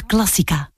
Classica.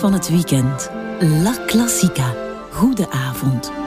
Van het weekend. La Classica. Goede avond.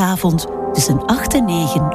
Zaterdagavond tussen 8 en 9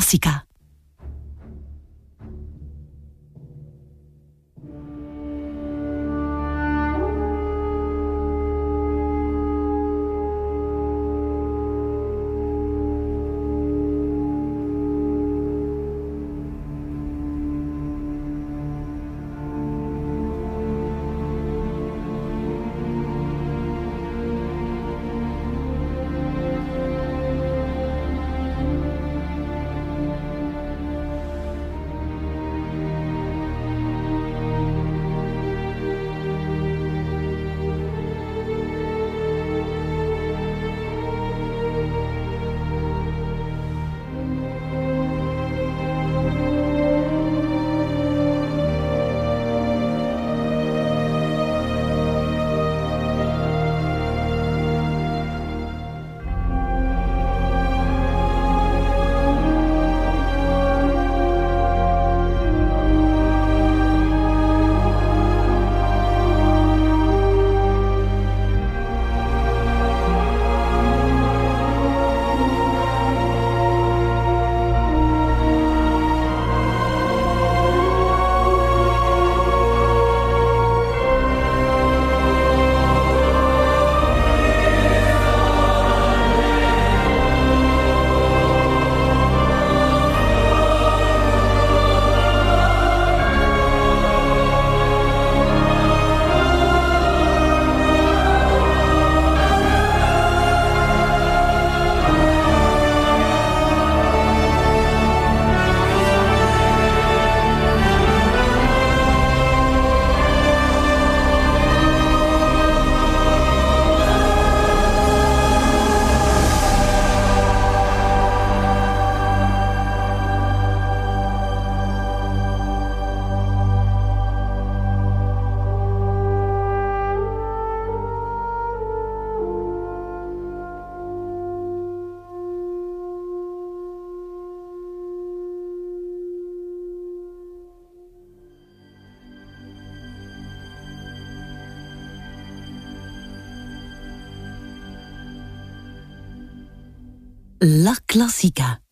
Cinema Classica.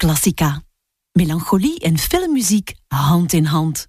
Classica. Melancholie en filmmuziek hand in hand.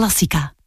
Cinema Classica.